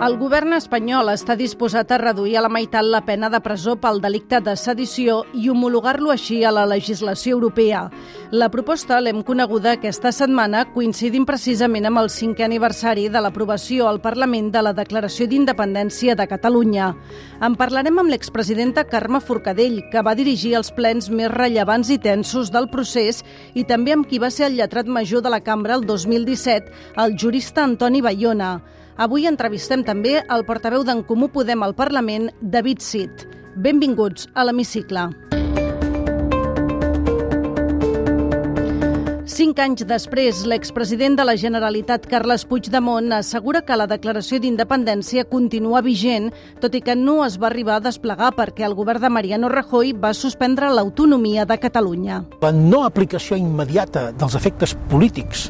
El govern espanyol està disposat a reduir a la meitat la pena de presó pel delicte de sedició i homologar-lo així a la legislació europea. La proposta l'hem coneguda aquesta setmana coincidint precisament amb el cinquè aniversari de l'aprovació al Parlament de la Declaració d'Independència de Catalunya. En parlarem amb l'expresidenta Carme Forcadell, que va dirigir els plens més rellevants i tensos del procés, i també amb qui va ser el lletrat major de la cambra el 2017, el jurista Antoni Bayona. Avui entrevistem també el portaveu d'en Comú Podem al Parlament, David Cid. Benvinguts a l'Hemicicle. Cinc anys després, l'expresident de la Generalitat, Carles Puigdemont, assegura que la declaració d'independència continua vigent, tot i que no es va arribar a desplegar perquè el govern de Mariano Rajoy va suspendre l'autonomia de Catalunya. La no aplicació immediata dels efectes polítics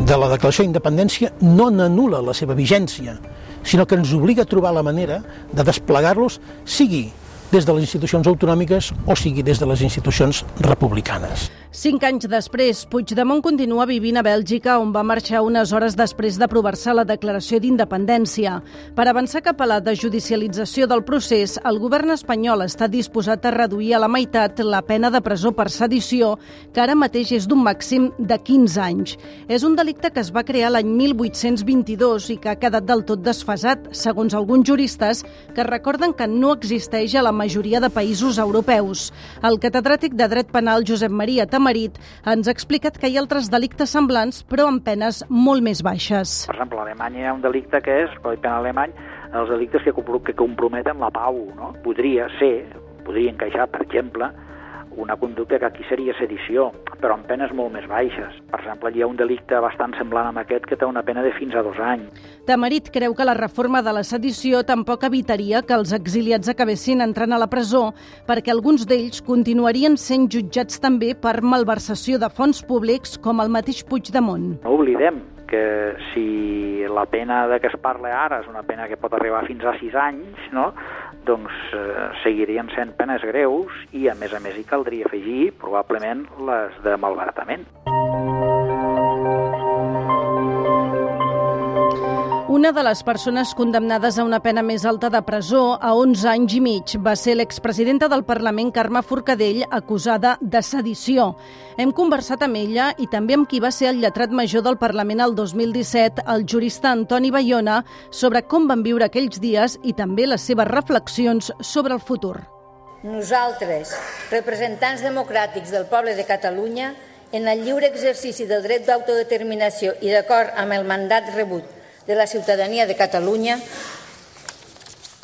de la declaració d'independència no n'anula la seva vigència, sinó que ens obliga a trobar la manera de desplegar-los, sigui des de les institucions autonòmiques o sigui des de les institucions republicanes. Cinc anys després, Puigdemont continua vivint a Bèlgica, on va marxar unes hores després d'aprovar-se la declaració d'independència. Per avançar cap a la desjudicialització del procés, el govern espanyol està disposat a reduir a la meitat la pena de presó per sedició, que ara mateix és d'un màxim de 15 anys. És un delicte que es va crear l'any 1822 i que ha quedat del tot desfasat, segons alguns juristes, que recorden que no existeix a la majoria de països europeus. El catedràtic de dret penal Josep Maria Tamar Marit ens ha explicat que hi ha altres delictes semblants, però amb penes molt més baixes. Per exemple, a Alemanya hi ha un delicte que és, el penal alemany, els delictes que comprometen la pau. No? Podria ser, podria encaixar, per exemple, una conducta que aquí seria sedició, però amb penes molt més baixes. Per exemple, hi ha un delicte bastant semblant amb aquest que té una pena de fins a dos anys. Tamarit creu que la reforma de la sedició tampoc evitaria que els exiliats acabessin entrant a la presó perquè alguns d'ells continuarien sent jutjats també per malversació de fons públics com el mateix Puigdemont. No oblidem que si la pena de què es parla ara és una pena que pot arribar fins a sis anys, no? Doncs eh, seguirien sent penes greus i, a més a més, hi caldria afegir probablement les de malbaratament. Una de les persones condemnades a una pena més alta de presó, a 11 anys i mig, va ser l'expresidenta del Parlament, Carme Forcadell, acusada de sedició. Hem conversat amb ella i també amb qui va ser el lletrat major del Parlament el 2017, el jurista Antoni Bayona, sobre com van viure aquells dies i també les seves reflexions sobre el futur. Nosaltres, representants democràtics del poble de Catalunya, en el lliure exercici del dret d'autodeterminació i d'acord amb el mandat rebut de la ciutadania de Catalunya,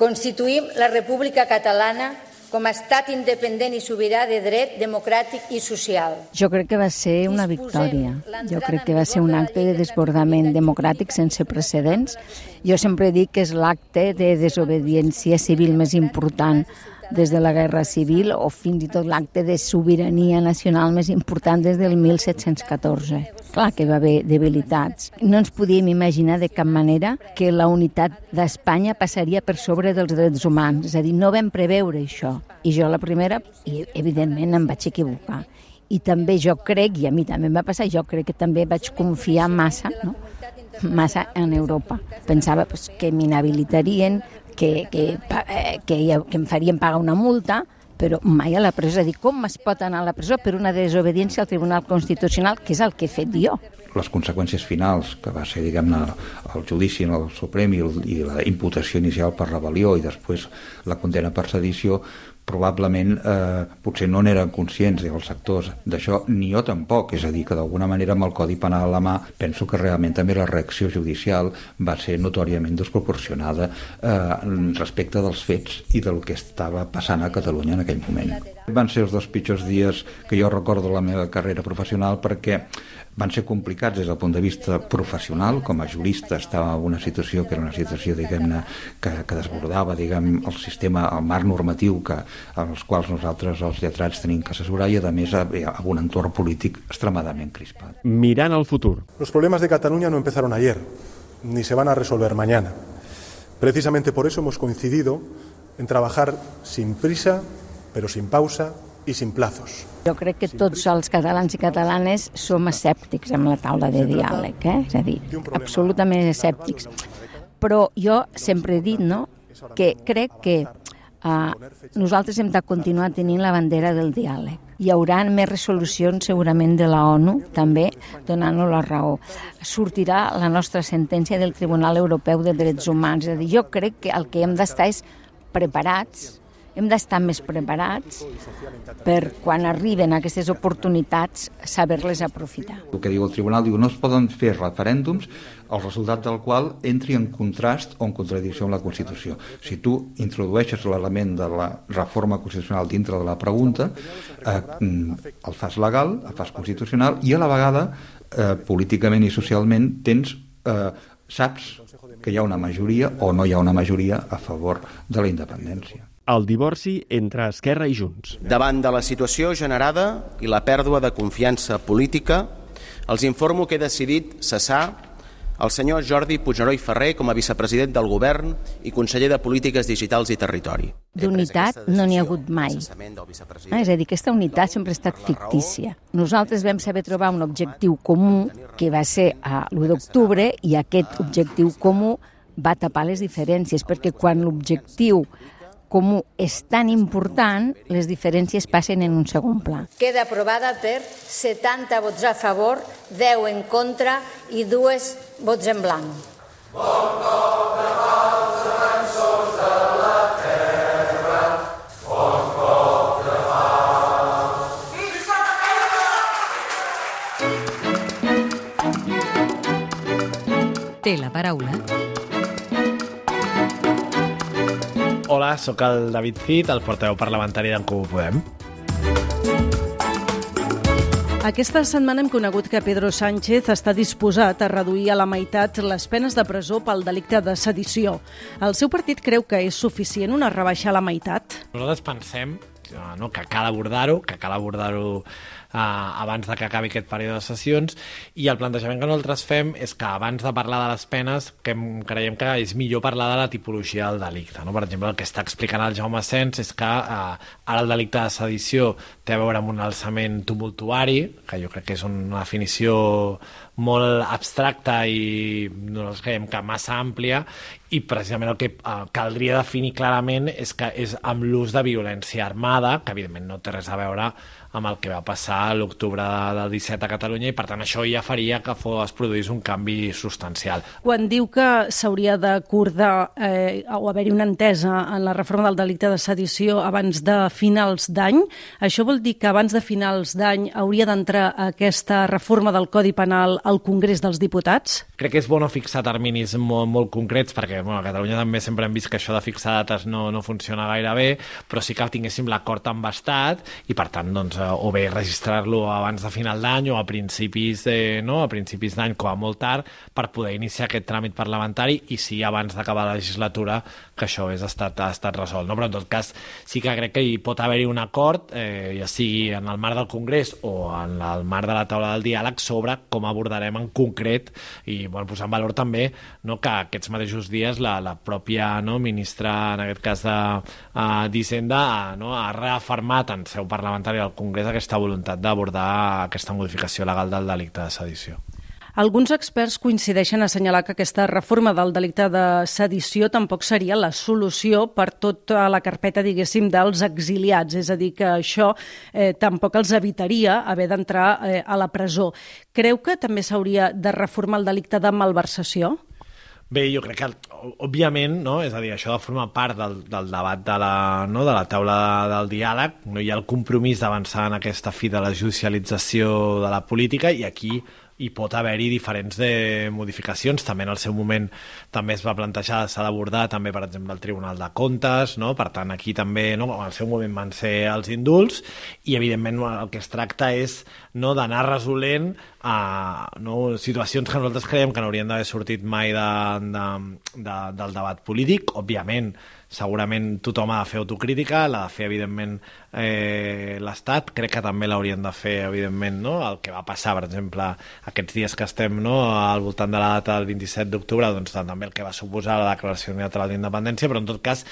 constituïm la República Catalana com a estat independent i sobirà de dret democràtic i social. Jo crec que va ser una victòria. Jo crec que va ser un acte de desbordament democràtic sense precedents. Jo sempre dic que és l'acte de desobediència civil més important des de la Guerra Civil o fins i tot l'acte de sobirania nacional més important des del 1714. Clar que va haver debilitats. No ens podíem imaginar de cap manera que la unitat d'Espanya passaria per sobre dels drets humans. És a dir, no vam preveure això. I jo la primera, i evidentment em vaig equivocar. I també jo crec, i a mi també em va passar, jo crec que també vaig confiar massa, no? massa en Europa. Pensava pues, que m'inhabilitarien, que, que, eh, que, que em farien pagar una multa, però mai a la presó. És a dir, com es pot anar a la presó per una desobediència al Tribunal Constitucional, que és el que he fet jo? Les conseqüències finals, que va ser, diguem-ne, el judici en el Suprem i, i la imputació inicial per rebel·lió i després la condena per sedició, probablement eh, potser no n'eren conscients els sectors d'això, ni jo tampoc, és a dir, que d'alguna manera amb el Codi Penal a la mà penso que realment també la reacció judicial va ser notòriament desproporcionada eh, respecte dels fets i del que estava passant a Catalunya en aquell moment. Van ser els dos pitjors dies que jo recordo la meva carrera professional perquè van ser complicats des del punt de vista professional, com a jurista estava en una situació que era una situació, diguem-ne, que, que desbordava, diguem, el sistema, el marc normatiu que, als quals nosaltres, els lletrats, tenim que assessorar i, a més, amb un entorn polític extremadament crispat. Mirant al futur. Los problemas de Cataluña no empezaron ayer, ni se van a resolver mañana. Precisamente por eso hemos coincidido en trabajar sin prisa pero sin pausa y sin plazos. Jo crec que tots els catalans i catalanes som escèptics amb la taula de diàleg, eh? és a dir, absolutament escèptics. Però jo sempre he dit no, que crec que uh, nosaltres hem de continuar tenint la bandera del diàleg. Hi haurà més resolucions segurament de la ONU, també, donant-nos la raó. Sortirà la nostra sentència del Tribunal Europeu de Drets Humans. És a dir, jo crec que el que hem d'estar és preparats hem d'estar més preparats per quan arriben aquestes oportunitats saber-les aprofitar. El que diu el tribunal diu no es poden fer referèndums el resultat del qual entri en contrast o en contradicció amb la Constitució. Si tu introdueixes l'element de la reforma constitucional dintre de la pregunta, eh, mm, el fas legal, el fas constitucional i a la vegada eh, políticament i socialment tens eh, saps que hi ha una majoria o no hi ha una majoria a favor de la independència el divorci entre Esquerra i Junts. Davant de la situació generada i la pèrdua de confiança política, els informo que he decidit cessar el senyor Jordi Puigneró i Ferrer com a vicepresident del Govern i conseller de Polítiques Digitals i Territori. D'unitat no n'hi ha hagut mai. Ah, és a dir, aquesta unitat sempre ha estat fictícia. Nosaltres vam saber trobar un objectiu comú que va ser a l'1 d'octubre i aquest objectiu comú va tapar les diferències, perquè quan l'objectiu comú és tan important, les diferències passen en un segon pla. Queda aprovada per 70 vots a favor, 10 en contra i 2 vots en blanc. Bon cop de defensors de la terra, bon cop de fals. Té la paraula Hola, sóc el David Cid, el portaveu parlamentari d'en Comú Podem. Aquesta setmana hem conegut que Pedro Sánchez està disposat a reduir a la meitat les penes de presó pel delicte de sedició. El seu partit creu que és suficient una rebaixa a la meitat? Nosaltres pensem no, que cal abordar-ho, que cal abordar-ho eh, abans de que acabi aquest període de sessions i el plantejament que nosaltres fem és que abans de parlar de les penes que creiem que és millor parlar de la tipologia del delicte. No? Per exemple, el que està explicant el Jaume Sens és que eh, ara el delicte de sedició té a veure amb un alçament tumultuari, que jo crec que és una definició molt abstracta i nosaltres creiem que massa àmplia i precisament el que eh, caldria definir clarament és que és amb l'ús de violència armada, que evidentment no té res a veure amb el que va passar l'octubre del 17 a Catalunya i per tant això ja faria que fos, es produís un canvi substancial. Quan diu que s'hauria d'acordar eh, o haver-hi una entesa en la reforma del delicte de sedició abans de finals d'any, això vol dir que abans de finals d'any hauria d'entrar aquesta reforma del Codi Penal al Congrés dels Diputats? Crec que és bo no fixar terminis molt, molt concrets perquè bueno, a Catalunya també sempre hem vist que això de fixar dates no, no funciona gaire bé, però sí que tinguéssim l'acord amb Estat i per tant doncs, o bé registrar-lo abans de final d'any o a principis de, no, a principis d'any com a molt tard per poder iniciar aquest tràmit parlamentari i sí abans d'acabar la legislatura que això hagués estat, ha estat resolt. No? Però en tot cas sí que crec que hi pot haver-hi un acord, eh, ja sigui en el marc del Congrés o en el marc de la taula del diàleg sobre com abordarem en concret i bueno, posar en valor també no, que aquests mateixos dies la, la pròpia no, ministra, en aquest cas d'Hisenda, uh, no, ha reafirmat en seu parlamentària del Congrés aquesta voluntat d'abordar aquesta modificació legal del delicte de sedició. Alguns experts coincideixen a assenyalar que aquesta reforma del delicte de sedició tampoc seria la solució per tota la carpeta, diguéssim, dels exiliats, és a dir, que això eh, tampoc els evitaria haver d'entrar eh, a la presó. Creu que també s'hauria de reformar el delicte de malversació? Bé, jo crec que, òbviament, no? és a dir, això de formar part del, del debat de la, no? de la taula del diàleg, no hi ha el compromís d'avançar en aquesta fi de la judicialització de la política i aquí hi pot haver-hi diferents de modificacions. També en el seu moment també es va plantejar, s'ha d'abordar també, per exemple, el Tribunal de Comptes, no? per tant, aquí també no? en el seu moment van ser els indults i, evidentment, el que es tracta és no, d'anar resolent a no, situacions que nosaltres creiem que no haurien d'haver sortit mai de, de, de, del debat polític. Òbviament, segurament tothom ha de fer autocrítica, l'ha de fer, evidentment, eh, l'Estat, crec que també l'haurien de fer, evidentment, no? el que va passar, per exemple, aquests dies que estem no? al voltant de la data del 27 d'octubre, doncs també el que va suposar la declaració unilateral d'independència, però en tot cas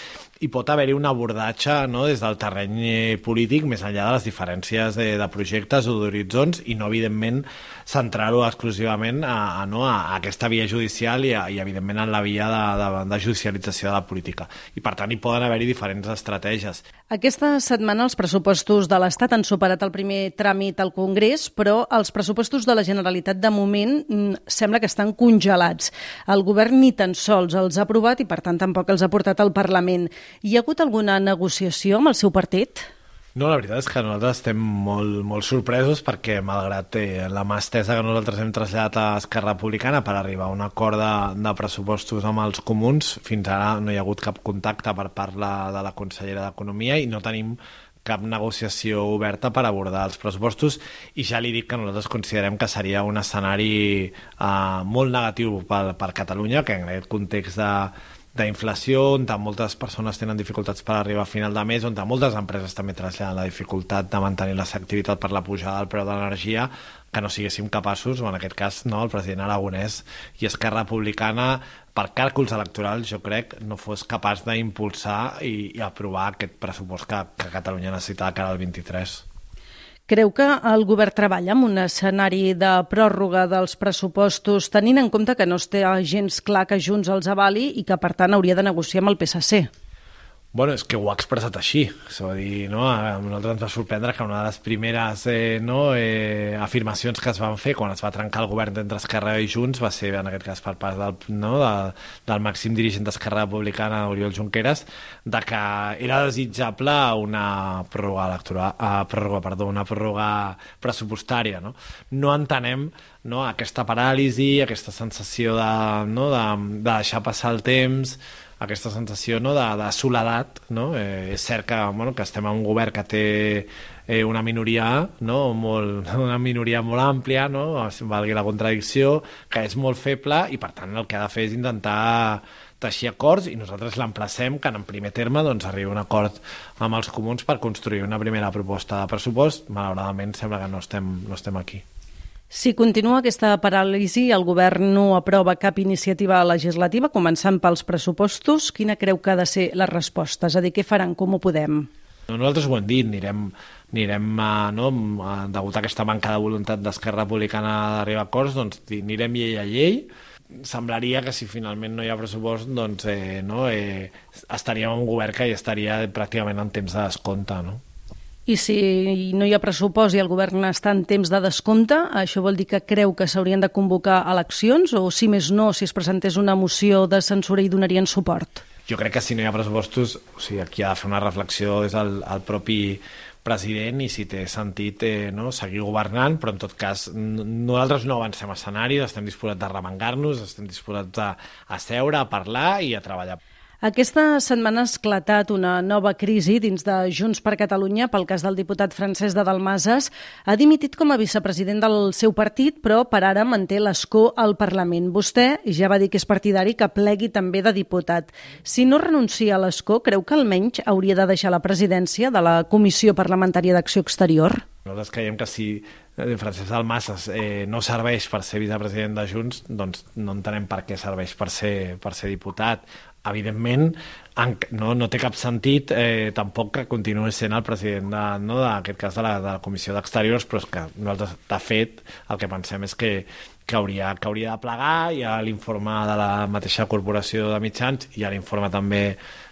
hi pot haver-hi un abordatge no, des del terreny polític més enllà de les diferències de, de projectes o d'horitzons i no, evidentment, centrar-ho exclusivament a, a, no, a aquesta via judicial i, a, i evidentment, en la via de, de, de judicialització de la política. I, per tant, hi poden haver-hi diferents estratègies. Aquesta setmana els pressupostos de l'Estat han superat el primer tràmit al Congrés, però els pressupostos de la Generalitat de moment mm, sembla que estan congelats. El govern ni tan sols els ha aprovat i, per tant, tampoc els ha portat al Parlament. Hi ha hagut alguna negociació amb el seu partit? No, la veritat és que nosaltres estem molt, molt sorpresos perquè, malgrat eh, la mà estesa que nosaltres hem traslladat a Esquerra Republicana per arribar a un acord de, de pressupostos amb els comuns, fins ara no hi ha hagut cap contacte per part la, de la consellera d'Economia i no tenim cap negociació oberta per abordar els pressupostos. I ja li dic que nosaltres considerem que seria un escenari eh, molt negatiu per, per Catalunya, que en aquest context de, d'inflació, on moltes persones tenen dificultats per arribar a final de mes, on moltes empreses també traslladen la dificultat de mantenir la seva activitat per la pujada del preu de l'energia, que no siguéssim capaços, o en aquest cas no, el president Aragonès i Esquerra Republicana, per càlculs electorals, jo crec, no fos capaç d'impulsar i, i aprovar aquest pressupost que, que Catalunya necessita de cara al 23. Creu que el govern treballa amb un escenari de pròrroga dels pressupostos tenint en compte que no es té gens clar que Junts els avali i que, per tant, hauria de negociar amb el PSC? Bueno, és que ho ha expressat així. És a dir, no? a nosaltres ens va sorprendre que una de les primeres eh, no, eh, afirmacions que es van fer quan es va trencar el govern d'entre Esquerra i Junts va ser, en aquest cas, per part del, no, de, del màxim dirigent d'Esquerra Republicana, Oriol Junqueras, de que era desitjable una pròrroga electoral, uh, pròrroga, perdó, una pròrroga pressupostària. No, no entenem no, aquesta paràlisi, aquesta sensació de, no, de, de deixar passar el temps, aquesta sensació no, de, de soledat. No? Eh, és cert que, bueno, que estem en un govern que té eh, una minoria, no? molt, una minoria molt àmplia, no? valgui la contradicció, que és molt feble i per tant el que ha de fer és intentar teixir acords i nosaltres l'emplacem que en primer terme doncs, arribi un acord amb els comuns per construir una primera proposta de pressupost. Malauradament sembla que no estem, no estem aquí. Si continua aquesta paràlisi, el govern no aprova cap iniciativa legislativa, començant pels pressupostos. Quina creu que ha de ser la resposta? És a dir, què faran? Com ho podem? Nosaltres ho hem dit, anirem, anirem a, no, degut a aquesta manca de voluntat d'Esquerra Republicana d'arribar a acords, doncs anirem llei a llei, semblaria que si finalment no hi ha pressupost doncs eh, no, eh, estaríem en un govern que ja estaria pràcticament en temps de descompte no? I si no hi ha pressupost i el govern està en temps de descompte, això vol dir que creu que s'haurien de convocar eleccions o, si més no, si es presentés una moció de censura hi donarien suport? Jo crec que si no hi ha pressupostos, o sigui, aquí ha de fer una reflexió és el, el propi president i si té sentit eh, no, seguir governant, però en tot cas nosaltres no avancem escenaris, estem disposats a remengar-nos, estem disposats a, a seure, a parlar i a treballar. Aquesta setmana ha esclatat una nova crisi dins de Junts per Catalunya pel cas del diputat francès de Dalmases. Ha dimitit com a vicepresident del seu partit, però per ara manté l'escó al Parlament. Vostè ja va dir que és partidari que plegui també de diputat. Si no renuncia a l'escó, creu que almenys hauria de deixar la presidència de la Comissió Parlamentària d'Acció Exterior? Nosaltres creiem que si eh, Francesc Dalmases eh, no serveix per ser vicepresident de Junts, doncs no entenem per què serveix per ser, per ser diputat. Evidentment no, no té cap sentit eh, tampoc que continuï sent el president de, no, d'aquest cas de la, de la Comissió d'Exteriors, però és que nosaltres, de fet, el que pensem és que, que, hauria, que hauria de plegar, hi ha l'informe de la mateixa corporació de mitjans, hi ha l'informe també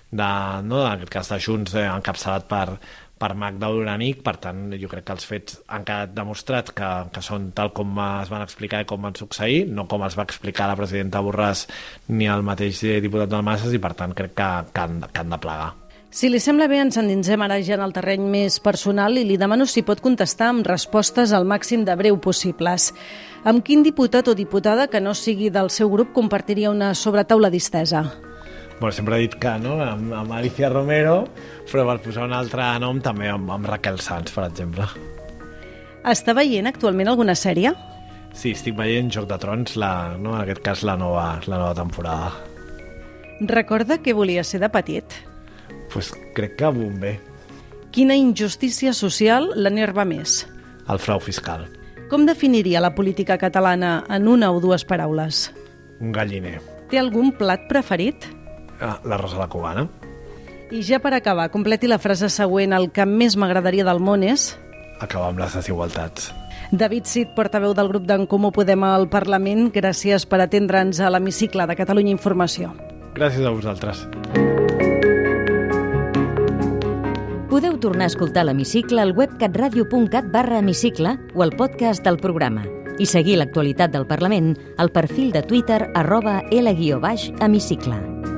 de, no, en aquest cas de Junts eh, encapçalat per, per Magda Duranic, per tant jo crec que els fets han quedat demostrats que, que són tal com es van explicar i com van succeir, no com els va explicar la presidenta Borràs ni el mateix diputat del Masses i per tant crec que, que, han, que han de plegar. Si li sembla bé, ens endinsem ara ja en el terreny més personal i li demano si pot contestar amb respostes al màxim de breu possibles. Amb quin diputat o diputada que no sigui del seu grup compartiria una sobretaula distesa? Bueno, sempre he dit que no, amb, amb Alicia Romero, però per posar un altre nom també amb, amb Raquel Sanz, per exemple. Està veient actualment alguna sèrie? Sí, estic veient Joc de Trons, la, no, en aquest cas la nova, la nova temporada. Recorda que volia ser de petit? pues, crec que bomber. Quina injustícia social l'enerva més? El frau fiscal. Com definiria la política catalana en una o dues paraules? Un galliner. Té algun plat preferit? Ah, l'arròs a la cubana. I ja per acabar, completi la frase següent. El que més m'agradaria del món és... Acabar amb les desigualtats. David Cid, portaveu del grup d'en Comú Podem al Parlament, gràcies per atendre'ns a l'hemicicle de Catalunya Informació. Gràcies a vosaltres. Podeu tornar a escoltar l'hemicicle al web catradio.cat barra hemicicle o al podcast del programa i seguir l'actualitat del Parlament al perfil de Twitter arroba L-hemicicle.